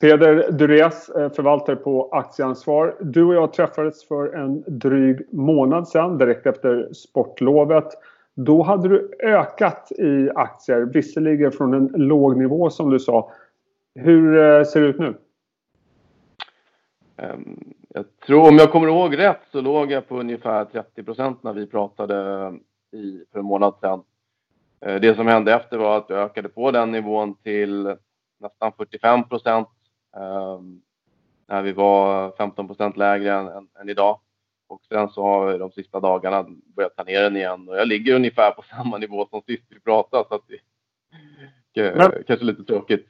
Peder Dures, eh, förvaltare på Aktieansvar. Du och jag träffades för en dryg månad sedan, direkt efter sportlovet. Då hade du ökat i aktier, visserligen från en låg nivå som du sa. Hur eh, ser det ut nu? Ehm, jag tror, om jag kommer ihåg rätt, så låg jag på ungefär 30 procent när vi pratade i, för en månad sedan. Eh, det som hände efter var att jag ökade på den nivån till nästan 45 procent när vi var 15 procent lägre än, än, än, idag. Och sen så har vi de sista dagarna börjat ta ner den igen och jag ligger ungefär på samma nivå som sist vi pratade så att det Men, kanske lite tråkigt.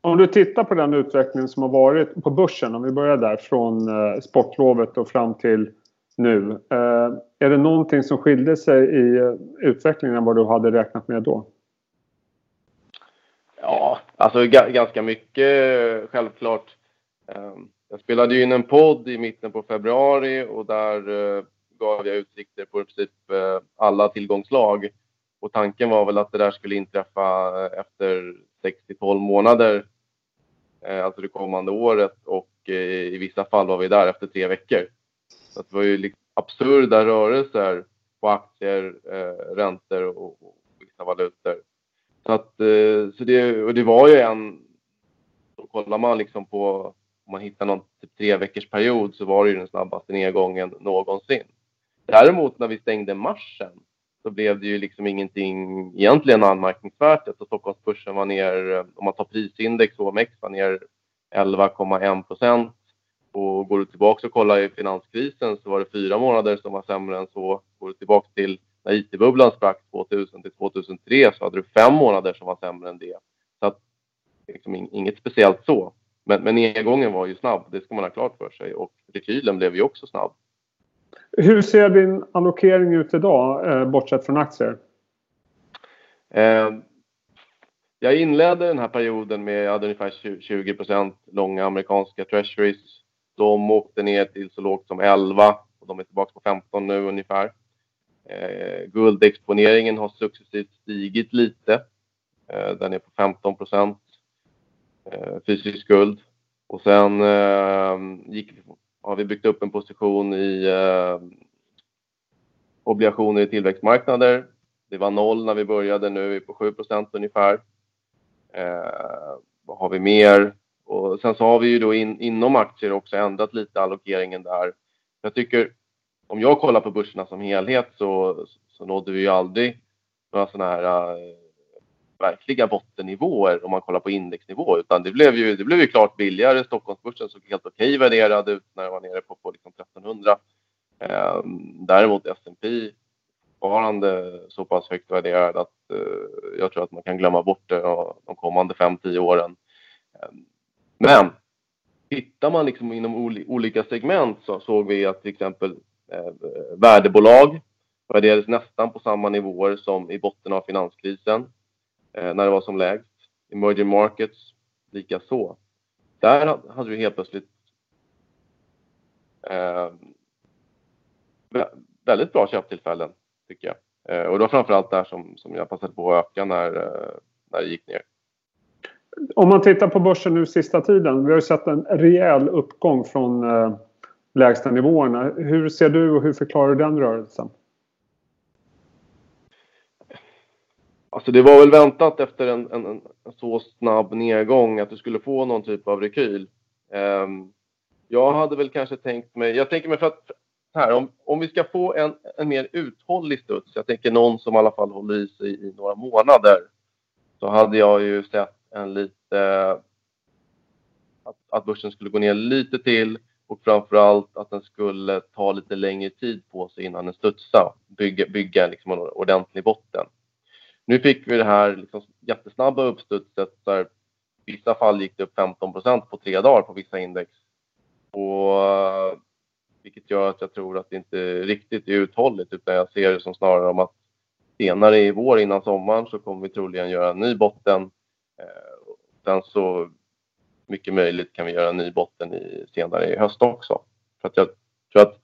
Om du tittar på den utveckling som har varit på börsen, om vi börjar där från eh, sportlovet och fram till nu. Eh, är det någonting som skilde sig i eh, utvecklingen än vad du hade räknat med då? Ja, alltså ganska mycket självklart. Ehm, jag spelade ju in en podd i mitten på februari och där eh, gav jag utsikter på i princip eh, alla tillgångslag. Och tanken var väl att det där skulle inträffa eh, efter 6 till 12 månader alltså det kommande året och i vissa fall var vi där efter tre veckor. Så det var ju liksom absurda rörelser på aktier, räntor och, vissa valutor. Så, att, eh, så det, och det var ju en... Kollar man liksom på, om man hittar någon typ tre veckors period så var det ju den snabbaste nedgången någonsin. Däremot när vi stängde marschen så blev det ju liksom ingenting egentligen anmärkningsvärt. Alltså Stockholmsbörsen var ner, eh, om man tar prisindex, OMX var ner 11,1 procent. Och går du tillbaka och kollar i finanskrisen så var det fyra månader som var sämre än så. Går du tillbaka till när IT-bubblan sprack 2000 till 2003 så hade du fem månader som var sämre än det. Så att, liksom inget speciellt så. Men, men nedgången var ju snabb, det ska man ha klart för sig. Och rekylen blev ju också snabb. Hur ser din allokering ut idag, eh, bortsett från aktier? Eh, jag inledde den här perioden med, jag hade ungefär 20 procent långa amerikanska treasuries. De åkte ner till så lågt som 11 och de är tillbaka på 15 nu ungefär. Eh, guldexponeringen har successivt stigit lite. Eh, den är på 15 procent eh, fysisk guld. Och sen eh, gick har vi byggt upp en position i eh, obligationer i tillväxtmarknader. Det var noll när vi började, nu är vi på 7% ungefär. Eh, vad har vi mer? Och sen så har vi ju då in, inom aktier också ändrat lite allokeringen där. Jag tycker, om jag kollar på börserna som helhet så, så nådde vi ju aldrig några sådana här äh, verkliga bottennivåer om man kollar på indexnivå, utan det blev ju, det blev ju klart billigare. Stockholmsbörsen såg helt okej okay värderad ut när det var nere på, på liksom 1300. Eh, däremot S&P fortfarande så pass högt värderad att eh, jag tror att man kan glömma bort det de kommande 5-10 åren. Ehm, men tittar man liksom inom olika segment så såg vi att till exempel Eh, värdebolag värderades nästan på samma nivåer som i botten av finanskrisen eh, när det var som lägst. Emerging markets lika så. Där hade vi helt plötsligt eh, väldigt bra köptillfällen tycker jag. Eh, och det var framförallt där som, som jag passade på att öka när, eh, när det gick ner. Om man tittar på börsen nu sista tiden. Vi har ju sett en rejäl uppgång från eh, lägsta nivåerna. Hur ser du och hur förklarar du den rörelsen? Alltså det var väl väntat efter en, en, en, så snabb nedgång att du skulle få någon typ av rekyl. Um, jag hade väl kanske tänkt mig, jag tänker mig för att här, om, om vi ska få en, en mer uthållig studs, jag tänker någon som i alla fall håller i sig i några månader, så hade jag ju sett en lite, att, att börsen skulle gå ner lite till och framförallt att den skulle ta lite längre tid på sig innan den studsade. bygga, bygga liksom en ordentlig botten. Nu fick vi det här liksom jättesnabba uppstudset där i vissa fall gick det upp 15% på tre dagar på vissa index. Och, vilket gör att jag tror att det inte riktigt är uthålligt utan jag ser det som snarare om att senare i vår innan sommaren så kommer vi troligen göra en ny botten. Eh, sen så mycket möjligt kan vi göra en ny botten i, senare i höst också. För att jag tror att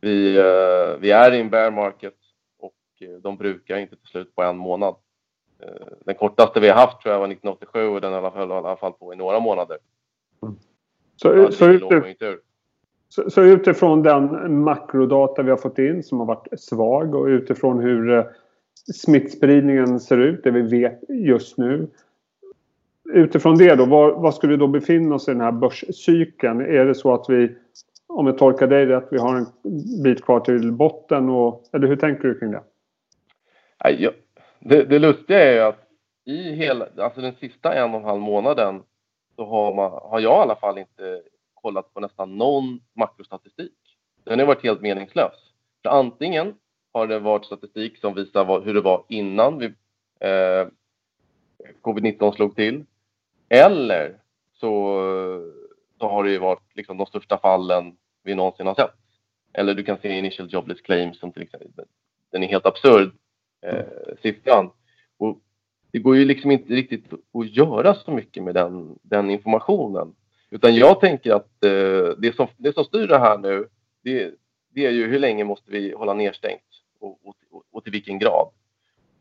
vi, eh, vi är i en bear market Eh, de brukar inte till slut på en månad. den kortaste vi har haft tror jag var 1987 och den har i alla fall på i några månader. Så, så, utif så, så, utifrån den makrodata vi har fått in som har varit svag och utifrån hur eh, smittspridningen ser ut, det vi vet just nu. Utifrån det då, var, var skulle vi då befinna oss i den här börscykeln? Är det så att vi, om jag tolkar dig rätt, vi har en bit kvar till botten? Och, eller hur tänker du kring det? Ja, det, det lustiga är ju att i hela, alltså den sista en och en halv månaden så har, man, har jag i alla fall inte kollat på nästan någon makrostatistik. Den har varit helt meningslös. För antingen har det varit statistik som visar vad, hur det var innan vi, eh, covid-19 slog till. Eller så, så har det ju varit liksom de största fallen vi någonsin har sett. Eller du kan se initial jobless claims som till exempel, den är helt absurd, eh, siffran. Och det går ju liksom inte riktigt att göra så mycket med den, den informationen. Utan jag tänker att eh, det, som, det som styr det här nu, det, det är ju hur länge måste vi hålla nedstängt och, och, och till vilken grad.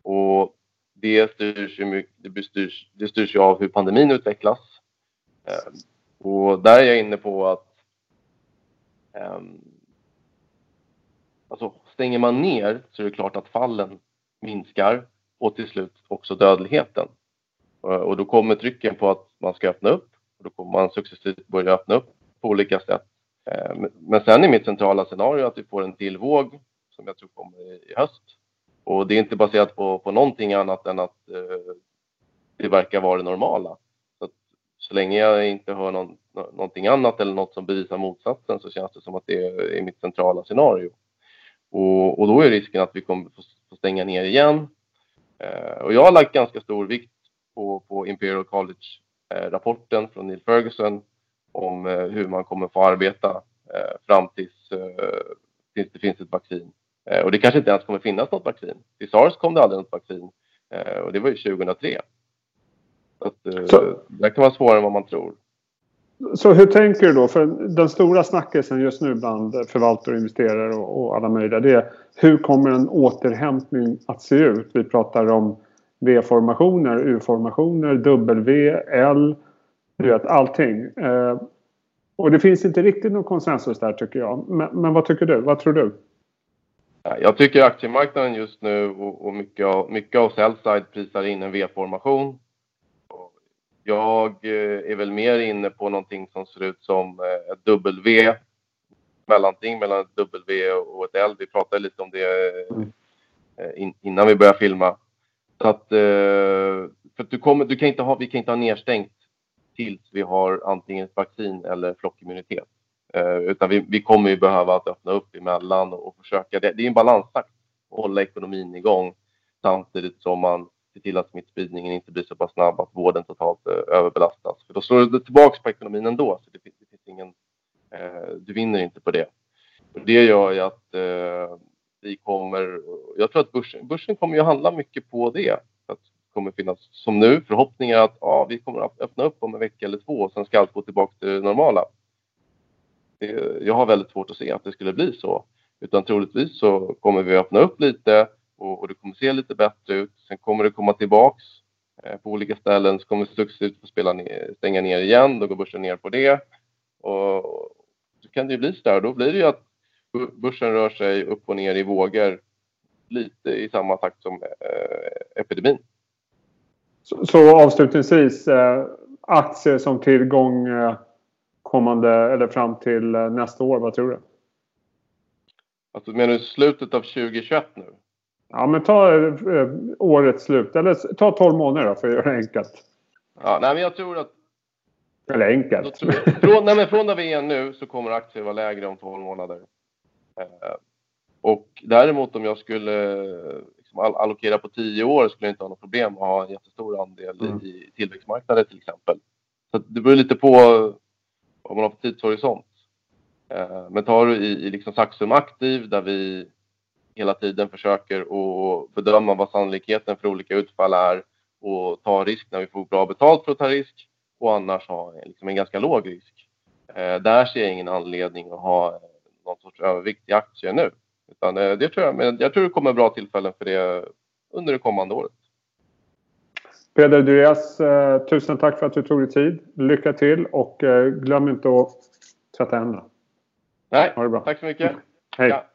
Och det styrs ju, det styrs, det styrs ju av hur pandemin utvecklas. Eh, och där är jag inne på att eh, alltså, stänger man ner så är det klart att fallen minskar och till slut också dödligheten. Eh, och då kommer trycken på att man ska öppna upp och då kommer man successivt börja öppna upp på olika sätt. Eh, men sen är mitt centrala scenario att vi får en till våg som jag tror kommer i höst. Och det är inte baserat på, på någonting annat än att eh, det verkar vara det normala. Så, att, så länge jag inte hör någon, någonting annat eller något som bevisar motsatsen så känns det som att det är mitt centrala scenario. Och, och då är risken att vi kommer få stänga ner igen. Eh, och jag har lagt ganska stor vikt på, på Imperial College Eh, rapporten från Neil Ferguson om eh, hur man kommer få arbeta eh, fram tills, eh, tills det finns ett vaccin. Och det kanske inte ens kommer finnas något vaccin. Till sars kom det aldrig något vaccin och det var ju 2003. Så, att, så det kan vara svårare än vad man tror. Så hur tänker du då? För den stora snackisen just nu bland förvaltare och investerare och, och alla möjliga det är hur kommer en återhämtning att se ut? Vi pratar om V-formationer, U-formationer, W, L, du vet allting. Eh, och det finns inte riktigt någon konsensus där tycker jag. Men, men, vad tycker du? Vad tror du? Jag tycker aktiemarknaden just nu och, och mycket, av, mycket av Sellside prisar in en V-formation. Jag eh, är väl mer inne på någonting som ser ut som eh, ett W mellanting mellan ett W och ett L. Vi pratade lite om det eh, innan vi började filma. Så att, för att du, kommer, du kan inte ha, vi kan inte ha nedstängt tills vi har antingen ett vaccin eller flockimmunitet. Eh, utan vi, vi kommer ju behöva att öppna upp emellan och försöka. Det, det är en balansakt att hålla ekonomin igång samtidigt som man ser till att smittspridningen inte blir så pass snabb att vården totalt eh, överbelastas. För då slår det tillbaka på ekonomin ändå. Så det, det finns ingen, eh, du vinner inte på det. Och det gör ju att eh, vi kommer, jag tror att börsen, börsen kommer ju handla mycket på det. Att det kommer finnas, som nu, förhoppningar att ah, vi kommer att öppna upp om en vecka eller två och sen ska allt gå tillbaka till det normala. Det, jag har väldigt svårt att se att det skulle bli så. Utan troligtvis så kommer vi öppna upp lite och, och det kommer se lite bättre ut. Sen kommer det komma tillbaks eh, på olika ställen så kommer vi successivt få spela ner, stänga ner igen. Då går börsen ner på det. Och så kan det ju bli så där. Då blir det ju att börsen rör sig upp och ner i vågor lite i samma takt som eh, epidemin. Så, så avslutningsvis, eh, aktier som tillgång eh, kommande eller fram till eh, nästa år, vad tror du? Alltså menar du slutet av 2021 nu? Ja, men ta eh, årets slut. Eller ta 12 månader då, för att göra det enkelt. Ja, nej, men jag tror att... Eller enkelt. Tror, från, nej, men från där vi är nu så kommer aktier vara lägre om 12 månader. Eh, och däremot om jag skulle liksom allokera på tio år skulle jag inte ha något problem att ha en jättestor andel mm. i tillväxtmarknader till exempel. Så det beror lite på vad man har för tidshorisont. Eh, men tar du i, i liksom Saxum Aktiv där vi hela tiden försöker att bedöma vad sannolikheten för olika utfall är och ta risk när vi får bra betalt för att ta risk och annars ha liksom en ganska låg risk. Eh, där ser jag ingen anledning att ha någon sorts övervikt i aktier nu. Utan eh, det tror jag, men jag tror det kommer bra tillfällen för det under det kommande året. Peder Duras, eh, tusen tack för att du tog dig tid. Lycka till och eh, glöm inte att tvätta händerna. Nej, tack så mycket. Hej. Ja.